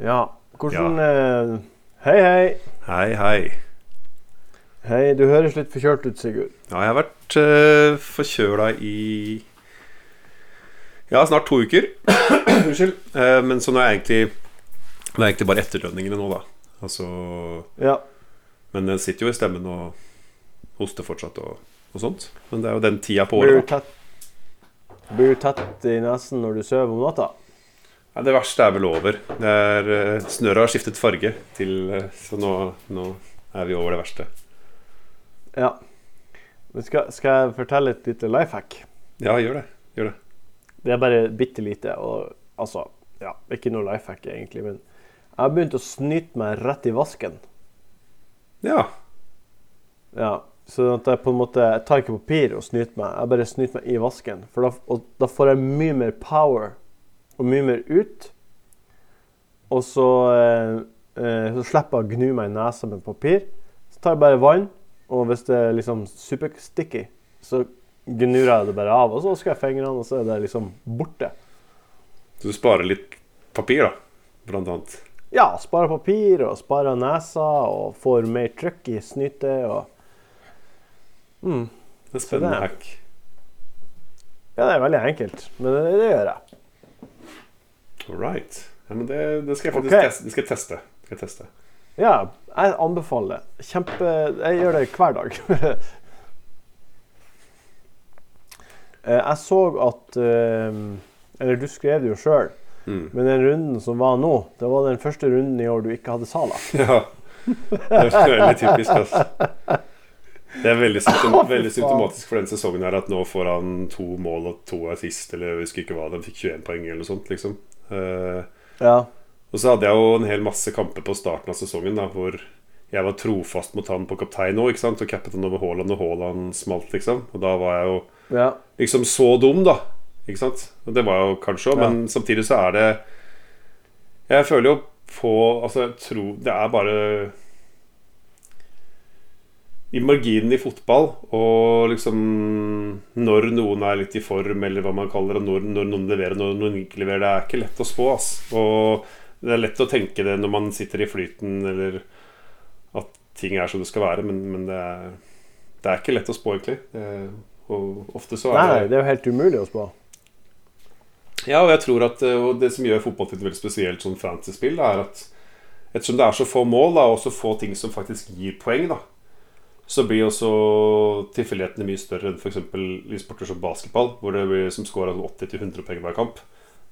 Ja. Hvordan eh, Hei, hei. Hei, hei. Hei, Du høres litt forkjølt ut, Sigurd. Ja, jeg har vært uh, forkjøla i Ja, snart to uker. Unnskyld. Uh, men så nå er jeg egentlig Det er egentlig bare etterdønningene nå, da. Altså Ja. Men den sitter jo i stemmen og hoster fortsatt og, og sånt. Men det er jo den tida på Blir du året. tett, blir du tett i nesen når du sover om natta? Ja, det verste er vel over. Det er, uh, snøret har skiftet farge til eh, Så nå, nå er vi over det verste. Ja. Skal, skal jeg fortelle et lite life hack? Ja, gjør det. Gjør det. Det er bare bitte lite. Og altså Ja, ikke noe life hack egentlig, men jeg har begynt å snyte meg rett i vasken. Ja. Ja, så at jeg på en måte Jeg tar ikke papir og snyter meg, jeg bare snyter meg i vasken. For da, da får jeg mye mer power og mye mer ut. Og så, eh, eh, så slipper jeg å gnu meg i nesa med papir. Så tar jeg bare vann, og hvis det er liksom supersticky, så gnur jeg det bare av. Og så vasker jeg fingrene, og så er det liksom borte. Så du sparer litt papir, da, blant annet. Ja, sparer papir og sparer nesa og får mer trykk i snytet og mm. Det er spennende hack. Ja, det er veldig enkelt, men det, det gjør jeg. All right. Ja, men det, det skal jeg faktisk okay. teste. Det skal teste. Skal teste. Ja, jeg anbefaler det. Kjempe Jeg gjør det hver dag. Eh, jeg så at eh, Eller du skrev det jo sjøl, Mm. men den runden som var nå, det var den første runden i år du ikke hadde Sala. Ja. Det er veldig typisk. Altså. Det er veldig symptomatisk for den sesongen her at nå får han to mål og to assist, eller jeg husker ikke hva, de fikk 21 poeng eller noe sånt, liksom. Eh, Ja. og så hadde jeg jo en hel masse kamper på starten av sesongen da, hvor jeg var trofast mot han på kaptein òg, og cappet han over Haaland, og Haaland smalt, liksom. Og da var jeg jo ja. liksom så dum, da. Ikke sant? Og det var jeg jo kanskje òg, Ja. men samtidig så er det Jeg føler jo på Altså, jeg tror Det er bare I marginen i fotball, og liksom Når noen er litt i form, eller hva man kaller det, når, når noen leverer, når noen ikke leverer, det er ikke lett å spå, ass. Og det er lett å tenke det når man sitter i flyten, eller at ting er som det skal være, men, men det, er, det er ikke lett å spå, egentlig. Og ofte så er Nei, det nei, det er jo helt umulig å spå. Ja, og jeg tror at eh, og det som gjør fotball til et veldig spesielt sånn fantasy-spill, er at ettersom det er så få mål da, og så få ting som faktisk gir poeng, da, så blir også tilfeldighetene mye større enn f.eks. i sporter som basketball, hvor det blir som scorer 80-100 poeng hver kamp.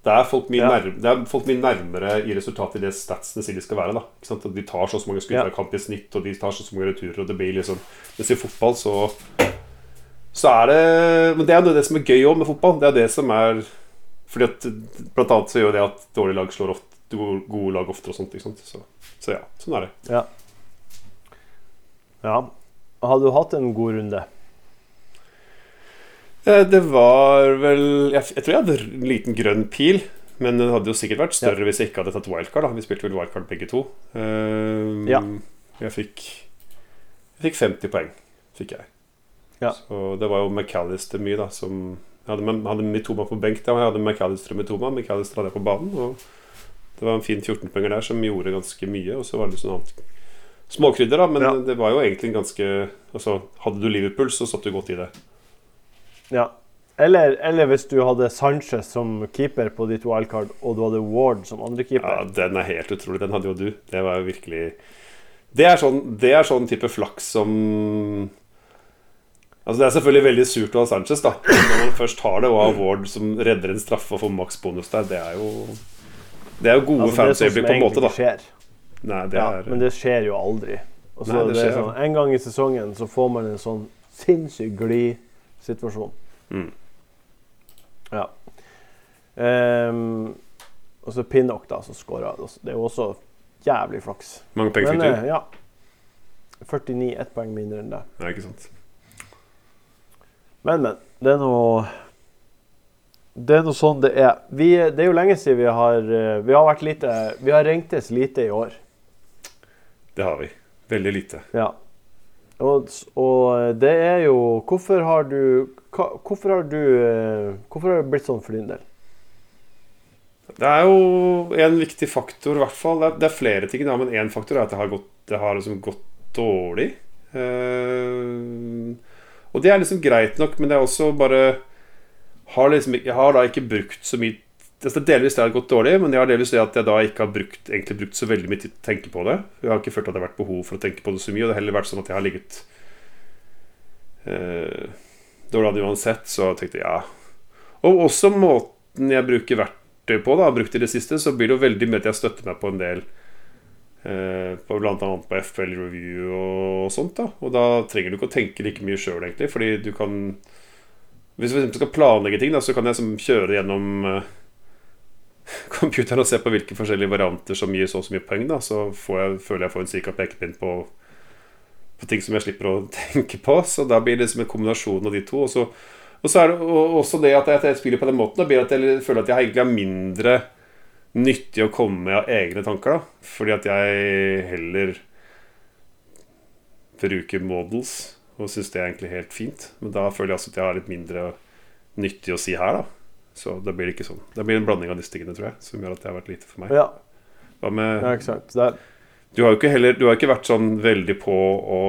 Det er, Ja. nærmere, det er folk mye nærmere i resultatet i det statsene sier de skal være. De tar så mange skudd Ja. hver kamp i snitt, og de tar så mange returer. Og det blir liksom Mens i fotball så Så er det Men det er det som er gøy òg med fotball. Det er det som er fordi at Blant annet så gjør det at dårlige lag slår ofte, gode lag oftere og sånt. Så, så ja, sånn er det. Ja. ja. Hadde du hatt en god runde? Eh, Det var vel jeg, jeg tror jeg hadde en liten grønn pil. Men den hadde jo sikkert vært større hvis jeg ikke hadde tatt wildcard. da Vi spilte vel wildcard begge to. Eh, Ja. Jeg fikk Jeg fikk 50 poeng. Fikk jeg. Ja. Så det var jo McAllister mye, da, som Jeg hadde, hadde Mitoma på benk. da og Jeg hadde McAllister og Mitoma. McAllister hadde jeg på banen. Og det var en fin 14-poenger der som gjorde ganske mye. Og så var det sånn annet småkrydder, da. Men Ja. det var jo egentlig en ganske Altså, hadde du Liverpool, så satt du godt i det. Ja. Eller, eller hvis du hadde Sanchez som keeper på ditt wildcard, og du hadde Ward som Ja, den er helt utrolig. Den hadde jo du. Det var jo virkelig Det er sånn, det er sånn type flaks som Altså Det er selvfølgelig veldig surt å ha Sanchez, da. Når man først har det, og har Ward som redder en straffe og får maks bonus der, det er jo Det er jo gode Altså, sånn som fanøyeblikk på en måte, da. Skjer. Nei, det Ja, er men det skjer jo aldri. Altså, Nei, det det er sånn, en gang i sesongen så får man en sånn sinnssykt glid-situasjon. Mm. Ja. Um, og så Pinnock, da, som skåra. Det er jo også jævlig flaks. Mange penger fikk du? ja. 49, ett poeng mindre enn det. Ja, ikke sant. Men, men. Det er noe Det er noe sånn det er. Vi, det er jo lenge siden vi har eh, Vi har vært lite Vi har ringtes lite i år. Det har vi. Veldig lite. Ja. Og, og det er jo Hvorfor har du Hvorfor har du eh, Hvorfor har det blitt sånn for din del? Det er jo en viktig faktor, i hvert fall. Det er, det er flere ting, da, men én faktor er at det har gått, det har liksom gått dårlig. Uh, og det er liksom greit nok, men det er også bare har liksom, Jeg har da ikke brukt så mye altså Delvis det har gått dårlig, men jeg har delvis det at jeg da ikke har brukt, egentlig brukt så veldig mye tid til å tenke på det. Jeg har ikke følt at det har vært behov for å tenke på det så mye, og det har heller vært sånn at jeg har ligget eh, dårlig an uansett, så tenkte jeg ja. Og også måten jeg bruker verktøy på, da, har brukt i det siste, så blir det jo veldig mye at jeg støtter meg på en del eh, på Blant annet på FL Review og sånt. da Og da trenger du ikke å tenke like mye sjøl, egentlig. Fordi du kan Hvis du skal planlegge ting, da så kan jeg som kjøre gjennom eh, computeren og se på hvilke forskjellige varianter som gir så og så mye poeng. da Så jeg, føler jeg får en cirka pekepinn på, på ting som jeg slipper å tenke på. Så da blir det liksom en kombinasjon av de to. Og så, og så er det også det at jeg spiller på den måten, da at jeg føler at jeg egentlig har mindre nyttig å komme med av egne tanker. da Fordi at jeg heller bruker models og syns det er egentlig helt fint. Men da føler jeg også at jeg har litt mindre nyttig å si her, da. Så da blir det ikke sånn. Det blir en blanding av disse tingene, tror jeg, som gjør at det har vært lite for meg. Ja, Hva med ja Du har jo ikke heller Du har ikke vært sånn veldig på å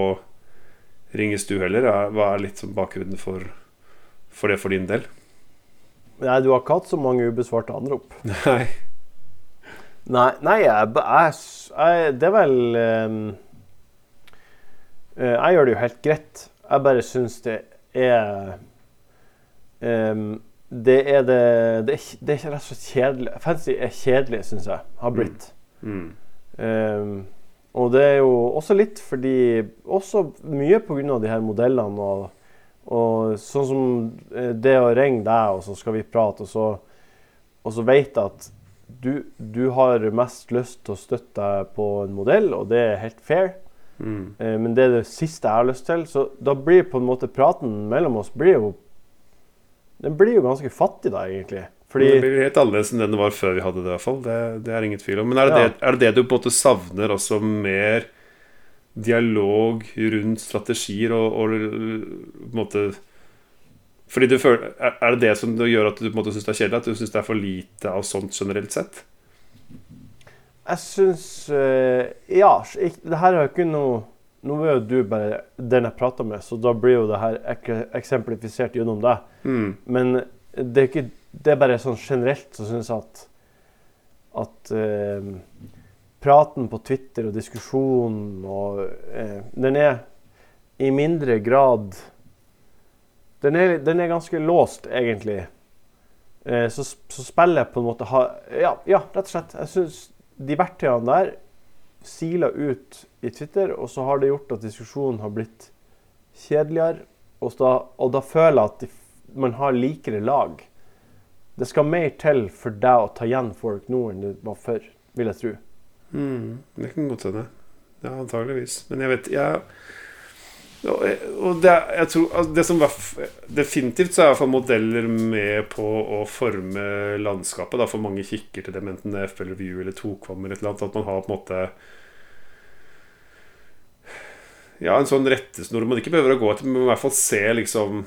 ringes, du heller. Er- Hva er litt sånn bakgrunnen for, for det for din del? nei, du har ikke hatt så mange ubesvarte anrop. Nei. Nei, nei jeg, jeg, jeg Det er vel eh, Jeg gjør det jo helt greit. Jeg bare syns det er ehm, Det er det Det er, ikke- det er ikke rett og slett kjedelig. Fancy er kjedelig, syns jeg. Har blitt. Mm. Um, og det er jo også litt fordi Også mye pga. de her modellene og, og sånn som eh, det å ringe deg, og så skal vi prate, og så, og så vet jeg at du, du har mest lyst til å støtte deg på en modell, og det er helt fair. Mm. Eh, men det er det siste jeg har lyst til. Så da blir på en måte praten mellom oss blir jo Den blir jo ganske fattig, da, egentlig. Fordi det blir helt annerledes enn den det var før vi hadde det. i hvert fall Det, det er ingen tvil om Men er det, Ja. det, er det det du på en måte savner også mer dialog rundt strategier og, og på en måte Fordi du føler, er, er det det som gjør at du på en måte syns det er kjedelig? At du syns det er for lite av sånt generelt sett? Jeg syns eh, Ja, det her er jo ikke noe Nå er jo du bare den jeg prater med, så da blir jo det her ek eksemplifisert gjennom deg. Mm. Men det er, ikke, det er bare sånn generelt så syns jeg at at eh, praten på Twitter og diskusjonen og eh, Den er i mindre grad Den er, den er ganske låst, egentlig. Eh, så, så spillet på en måte har Ja, ja rett og slett. Jeg syns de verktøyene der siler ut i Twitter, og så har det gjort at diskusjonen har blitt kjedeligere. Og da, og da føler jeg at de, man har likere lag. Det skal mer til for deg å ta igjen folk nå enn det var før, vil jeg tro. Mm. Det kan godt hende. Ja, antageligvis. Men jeg vet jeg, og det, jeg tror, altså det som var Definitivt så er iallfall modeller med på å forme landskapet da, for mange kikker til dem, enten det er FL Review eller Tokvam eller et eller annet. At man har på en måte Ja, en sånn rettesnor man ikke behøver å gå etter, men i hvert fall se liksom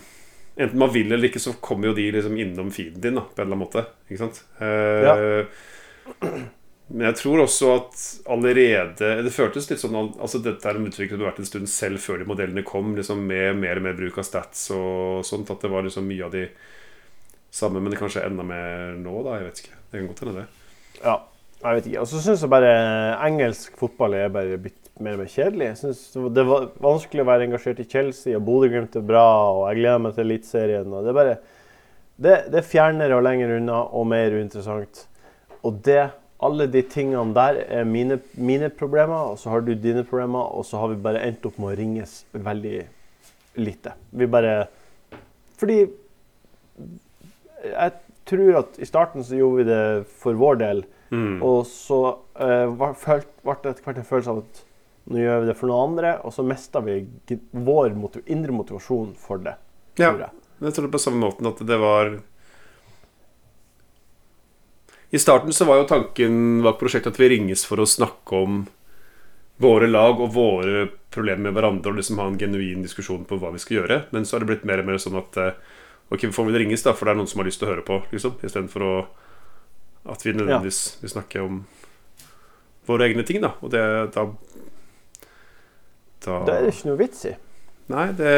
Enten man vil eller ikke, så kommer jo de liksom innom feeden din da, på en eller annen måte. Ikke sant? Eh, Men jeg tror også at allerede Det føltes litt sånn Altså Dette er en utvikling som har vært en stund selv før de modellene kom, liksom med mer og mer bruk av stats og sånt. At det var liksom mye av de samme, men kanskje enda mer nå, da. Jeg vet ikke. Det kan godt hende, det. Ja, jeg vet ikke. Og så syns jeg bare engelsk fotball er bare blitt mer og mer kjedelig. Jeg synes Det var vanskelig å være engasjert i Chelsea, og Bodø-Glimt er bra, og jeg gleder meg til Eliteserien. Det er bare det, det er fjernere og lenger unna og mer uinteressant. Og det, alle de tingene der er mine, mine problemer, og så har du dine problemer, og så har vi bare endt opp med å ringes veldig lite. Vi bare Fordi jeg tror at i starten så gjorde vi det for vår del. Mm. Og så uh, ble det etter hvert en følelse av at nå gjør vi det for noen andre, og så mista vi vår motiv indre motivasjon for det. Ja. Jeg tror det på samme måten at det var I starten så var jo tanken bak prosjektet at vi ringes for å snakke om våre lag og våre problemer med hverandre, og liksom ha en genuin diskusjon på hva vi skal gjøre. Men så har det blitt mer og mer sånn at eh, Ok, vi får vel ringes, da, for det er noen som har lyst til å høre på, liksom. Istedenfor å At vi nødvendigvis vil snakke om våre egne ting, da. Og det da Da Det er det ikke noe vits i. Nei, det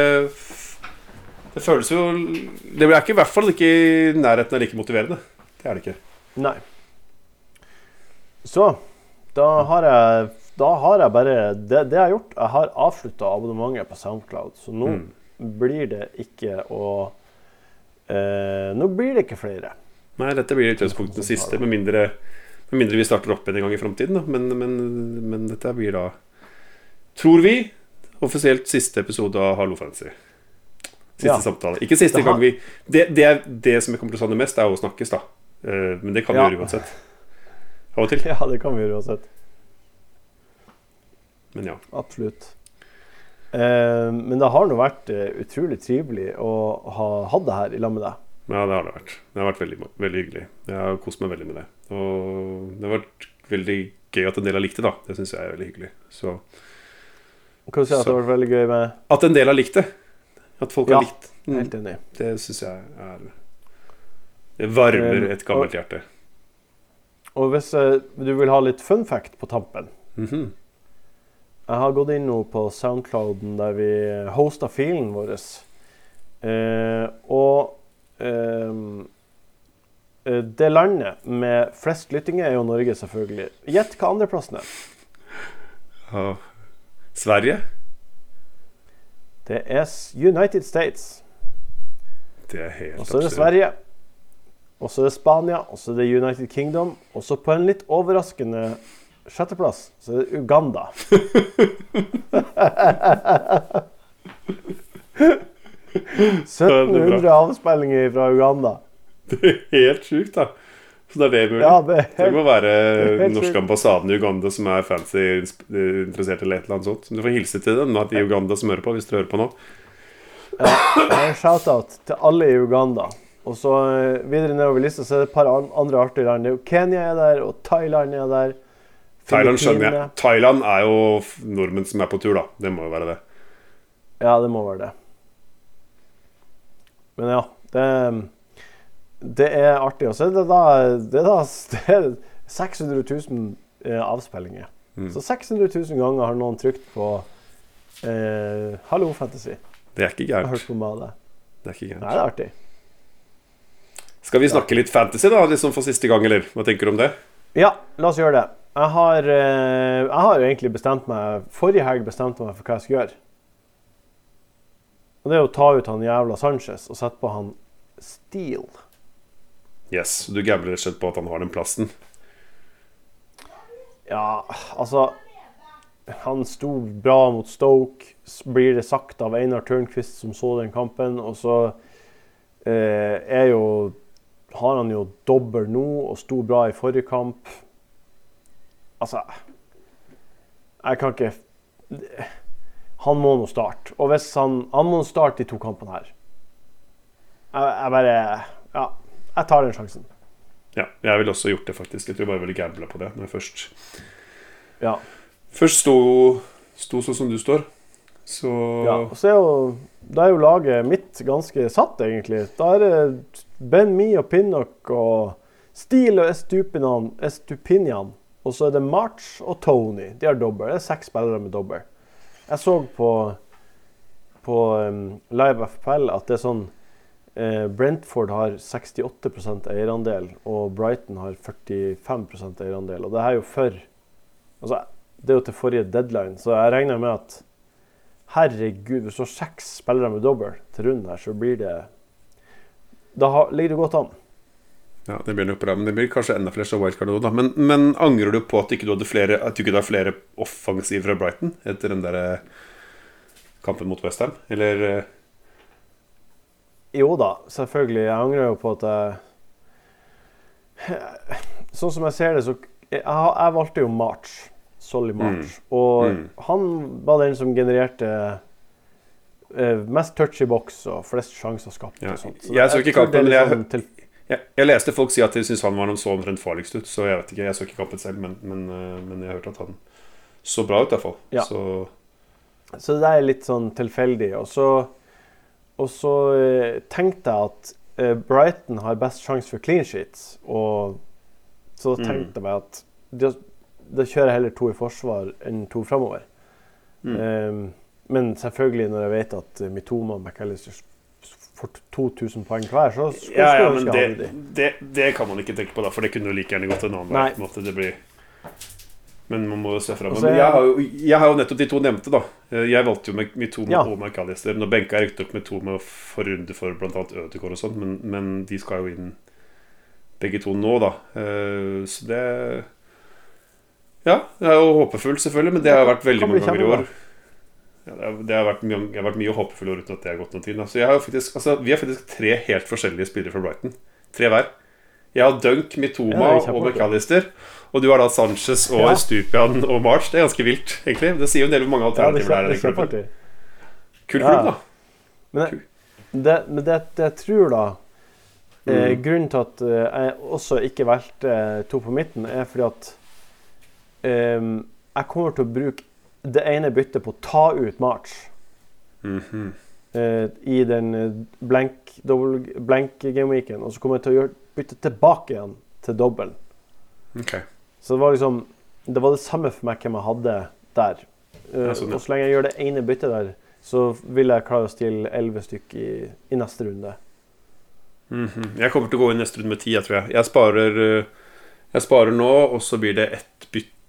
Det føles jo Det er ikke i hvert fall ikke i nærheten av like motiverende. Det er det ikke. Nei. Så da har jeg Da har jeg bare Det, det jeg har gjort, jeg har avslutta abonnementet på Soundcloud, så nå Mm. blir det ikke å eh, Nå blir det ikke flere. Nei, dette blir i utgangspunktet det siste, med mindre, med mindre vi starter opp igjen en gang i framtiden. Men, men, men dette blir da, tror vi, offisielt siste episode av Hallo Fancy. Siste Ja. samtale. Ikke siste Det gang vi det, det, det som jeg kommer til å savne mest, er å snakkes, da. Eh, men det kan vi Ja. gjøre uansett. Av og til. Ja, det kan vi gjøre uansett. Men ja. Absolutt. Eh, men det har nå vært eh, utrolig trivelig å ha hatt det her i lag med deg. Ja, det har det vært. Det har vært veldig, veldig hyggelig. Jeg har kost meg veldig med det. Og det har vært veldig gøy at en del har likt det, da. Det syns jeg er veldig hyggelig. Så Kan du si at det har vært veldig gøy med At en del har likt det. At folk Ja, har likt mm, Helt enig. Det syns jeg er Det varmer et gammelt hjerte. Og hvis eh, du vil ha litt fun fact på tampen Mhm. Jeg har gått inn nå på Soundclouden der vi hosta filen vår. Eh, og ehm, eh, det landet med flest lyttinger er jo Norge, selvfølgelig. Gjett hva andreplassen er. Oh. Sverige? Det er United States. Det er helt Og så er det absurd. Sverige. Og så er det Spania, og så er det United Kingdom. Og så på en litt overraskende sjetteplass så er det Uganda. Det er 1700 avspillinger fra Uganda. Det er helt sjukt, da. Så det er det mulig. Ja, det er Det må være den norske ambassaden i Uganda som er fancy interessert eller et eller annet sånt. Du får hilse til dem i Uganda som hører på, hvis dere hører på nå. ja, En shout-out til alle i Uganda. Og så eh, videre nedover lista så er det et par andre artige land. Det er jo Kenya er der, og Thailand er der. Thailand skjønner jeg. Thailand er jo nordmenn som er på tur, da. Det må jo være det. Ja, det må være det. Men ja, det, det er artig. Og så er det da, det er da det er 600 000 eh, avspillinger. Mm. Så 600 000 ganger har noen trykt på eh, 'Hallo, Fantasy'. Det er ikke gærent. det. Er ikke Nei, det er artig. Skal vi snakke litt fantasy, da? Liksom for siste gang, eller? Hva tenker du om det? Ja, la oss gjøre det. Jeg har, eh, jeg har jo egentlig bestemt meg Forrige helg bestemte jeg meg for hva jeg skal gjøre. Og det er å ta ut han jævla Sanchez og sette på han Steele. Yes, Du gambler rett og slett på at han har den plassen. Ja, altså Han sto bra mot Stoke, blir det sagt av Einar Tørnquist som så den kampen. Og så eh, er jo Har han jo dobbel nå og sto bra i forrige kamp. Altså Jeg kan ikke Han må nå starte. Og hvis han Han må starte de to kampene her. Jeg, jeg bare Ja, jeg tar den sjansen. Ja, jeg ville også gjort det, faktisk. Jeg tror bare jeg ville gambla på det når jeg først Ja. Først sto, sto sånn som du står. Så Ja, er jo, da er jo laget mitt ganske satt, egentlig. Da er det Ben Mi og Pinnock og Steele og Estupinian, Estupinian. Og så er det March og Tony. De har dobbel. Det er seks spillere med dobbel. Jeg så på, på um, Live FPL at det er sånn eh, Brentford har 68% eierandel, og Brighton har 45% eierandel. Og det er jo for Altså, det er jo til forrige deadline, så jeg regner med at Herregud, hvis du har seks spillere med dobbel til runden her, så blir det Da ligger det godt an. Ja, det blir nok bra, men det blir kanskje enda flere som wildcard òg, da. Men, men angrer du på at ikke du flere At du ikke hadde flere offensiv fra Brighton etter den der eh, kampen mot Westham? Eller eh, Jo da, selvfølgelig. Jeg angrer jo på at jeg Sånn som jeg ser det, så Jeg, jeg valgte jo March. Solly March. Og Mm. han var den som genererte uh, mest touch i boks og flest sjanser skapt. Ja, og sånt. jeg så ikke kampen, men jeg- sånn til, jeg, jeg leste folk si at de syntes han var noe så omtrent farligst ut, så jeg vet ikke. Jeg så ikke kampen selv, men, men, eh, men jeg hørte at han så bra ut, iallfall. Ja. Så Så det er litt sånn tilfeldig. Og så, og så eh, tenkte jeg at Brighton har best sjanse for clean sheets. Og Så Mm. tenkte jeg meg at da, kjører jeg heller to i forsvar enn to framover. Mm. Um, men selvfølgelig, når jeg vet at uh, Mitoma og McAllister får 2000 poeng hver, så skulle Ja, ja, men det, jeg de. det, det kan man ikke tenke på, da, for det kunne jo like gjerne gått en annen. Nei. måte, det blir Men man må jo se fram. jeg jeg har jo nettopp de to nevnte, da. Eh, Jeg valgte jo Mitoma Ja. og McAllister. Nå benka jeg riktignok Mitoma for runde for bl.a. Ødegaard og sånn, men, men de skal jo inn begge to nå, da. Eh, Så det Ja, det er jo håpefull, selvfølgelig, men det har vært veldig mange ganger i år. Ja, det, har, det har vært mye, jeg har vært mye håpefull uten at det har gått noen tid. Altså, jeg har faktisk, altså, vi har faktisk tre helt forskjellige spillere fra Brighton. Tre hver. Jeg har Dunk, Mitoma Ja, og. McAllister. Og du har da Sanchez og Ja. Stupian og March. Det er ganske vilt, egentlig. Det sier jo en del hvor mange Ja, det alternativer er, i klubben. Kul klubb, da. Men det, det, men det, det jeg tror, da eh, Mm. Grunnen til at eh, jeg også ikke valgte eh, to på midten, er fordi at eh, jeg kommer til å bruke det ene byttet på å ta ut March Mm -hmm. uh, i den eh, blank, double, blank gameweeken, og så kommer jeg til å gjøre bytte tilbake igjen til dobbel. Okay. Så det var liksom Det var det samme for meg hvem jeg hadde der. Uh, sånn. Og så lenge jeg gjør det ene byttet der, så vil jeg klare å stille elleve stykk i, i neste runde. Mhm. Jeg kommer til å gå inn neste runde med ti, jeg tror jeg. Jeg sparer, jeg sparer nå, og så blir det ett bytte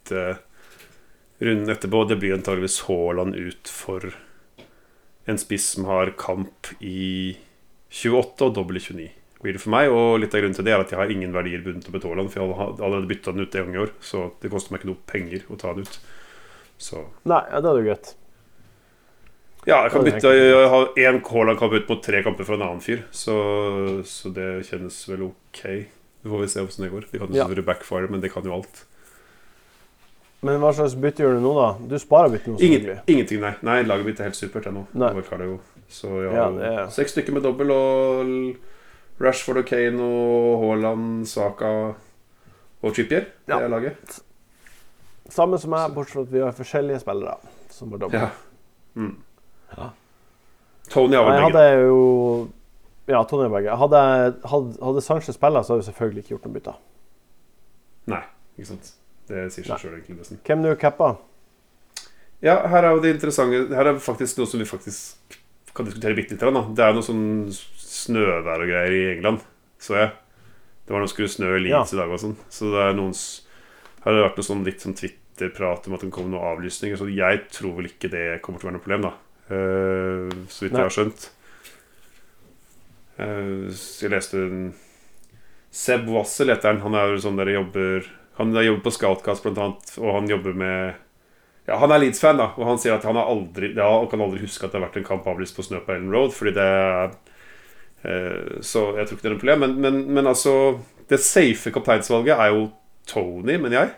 runden etterpå. Det blir antageligvis Haaland ut for en spiss som har kamp i 28 og dobbel i 29. Blir det for meg, og Litt av grunnen til det er at jeg har ingen verdier bundet opp i Haaland. For jeg har allerede bytta den ut en gang i år, så det koster meg ikke noe penger å ta den ut. Så Nei, ja, det er jo greit. Ja, jeg kan bytte Jeg har én Haaland-kamp ut mot tre kamper fra en annen fyr, så, så det kjennes vel ok. Så får vi se åssen det går. Det kan jo selvfølgelig backfire, men det kan jo alt. Men hva slags bytte gjør du nå, da? Du sparer bytte nå, Ingen, ingenting, nei. Nei, Laget mitt er helt supert ennå. Så jeg har ja, er- seks stykker med dobbel, og Rashford og Kane og Haaland, Saka og Trippier. Det Ja. er laget. Samme som meg, bortsett fra at vi har forskjellige spillere som har dobbelt. Ja. Mm. Ja. Tony har vel begge. hadde jo Ja, Tony Berge. Hadde, hadde, hadde Sanchez spilla, så hadde vi selvfølgelig ikke gjort noe bytte. Nei, ikke sant. Det sier seg sjøl, egentlig. nesten. Hvem du cappa? Ja, her er jo det interessante Her er faktisk noe som vi faktisk kan diskutere bitte litt. Da. Det er noe sånn snøvær og greier i England, så jeg. Det var noe skulle snø i Leeds i dag og sånn. Så det er noen Her Har det vært noe sånn litt sånn Twitter-prat om at det kommer noen avlysninger, så jeg tror vel ikke det kommer til å være noe problem, da. Uh, så vidt Nei. jeg har skjønt. Uh, jeg leste en Seb Wassel heter han. Han er sånn der jobber Han jobber på Scoutcast, blant annet, og han jobber med ja, Han er Leeds-fan, da, og han sier at han har aldri ja, han kan aldri huske at det har vært en kamp avlyst på snø på Ellen Road, fordi det er eh, Så jeg tror ikke det er noe problem. Men, men, men altså Det safe kapteinsvalget er jo Tony, mener jeg.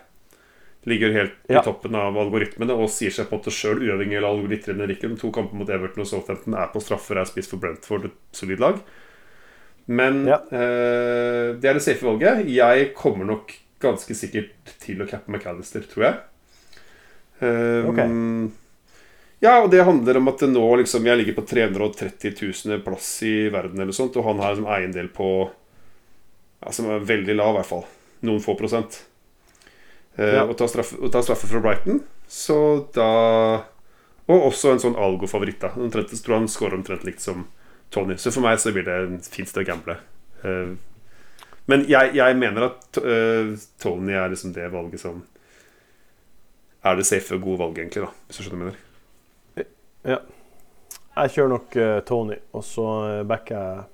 Ligger helt Ja. i toppen av algoritmene og sier seg på det sjøl, uavhengig av algoritmene. To kamper mot Everton og Southampton er på straffer, er spist for Brentford, et solid lag. Men Ja. eh, det er det safe valget. Jeg kommer nok ganske sikkert til å cappe McAllister, tror jeg. Um, okay. Ja, og det handler om at nå liksom Jeg ligger på 330 000 plass i verden, eller sånt, og han har liksom eiendel på ja, Som er veldig lav, i hvert fall. Noen få prosent. Eh, Ja. og, ta straffe, og ta straffe fra Brighton, så da Og også en sånn Algo-favoritt. da Omtrent, tror han scorer omtrent likt som Tony. Så for meg så blir det en fint sted å gamble. Eh, men jeg, jeg mener at uh, Tony er liksom det valget som er det safe og gode valget, egentlig, da hvis du skjønner hva jeg mener. Jeg kjører nok uh, Tony, og så uh, backer jeg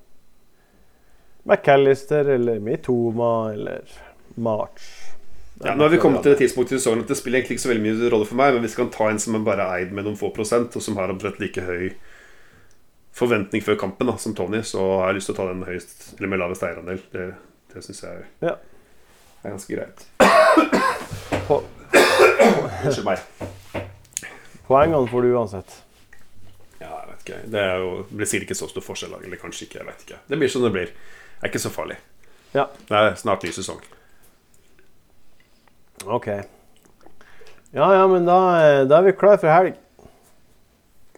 McAllister eller Mitoma eller March. Ja, nå har vi kommet til det tidspunktet i sesongen at det spiller egentlig ikke så veldig mye rolle for meg, men hvis vi kan ta en som er bare eid med noen få prosent, og som har omtrent like høy forventning før kampen da, som Tony, så har jeg lyst til å ta den høyest, eller med lavest eierandel. Det, syns jeg Ja. er ganske greit. Unnskyld meg. poengene får du uansett. Ja, jeg vet ikke. Det, jo, det blir sikkert ikke så stor forskjell, eller kanskje ikke. jeg vet ikke Det blir som det blir. Det er ikke så farlig. Ja. Det er snart ny sesong. OK. Ja, ja, men da, eh, da er vi klar for helg.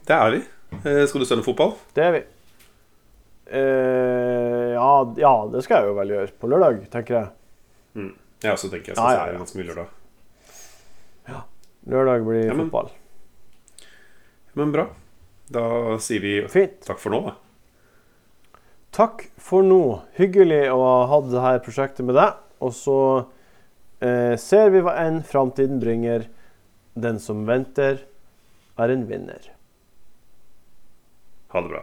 Det er vi. Eh, Skal du sende fotball? Det er vi. Eh, ja, ja, det skal jeg jo vel gjøre. På lørdag, tenker jeg. Ja, så tenker jeg skal Ja, ja, ja. ganske mye lørdag. Lørdag blir Ja, men- fotball. Men bra. Da sier vi Fint. takk for nå, da. Takk for nå. Hyggelig å ha hatt dette prosjektet med deg. Og så eh, ser vi hva enn framtiden bringer. Den som venter, er en vinner. Ha det bra.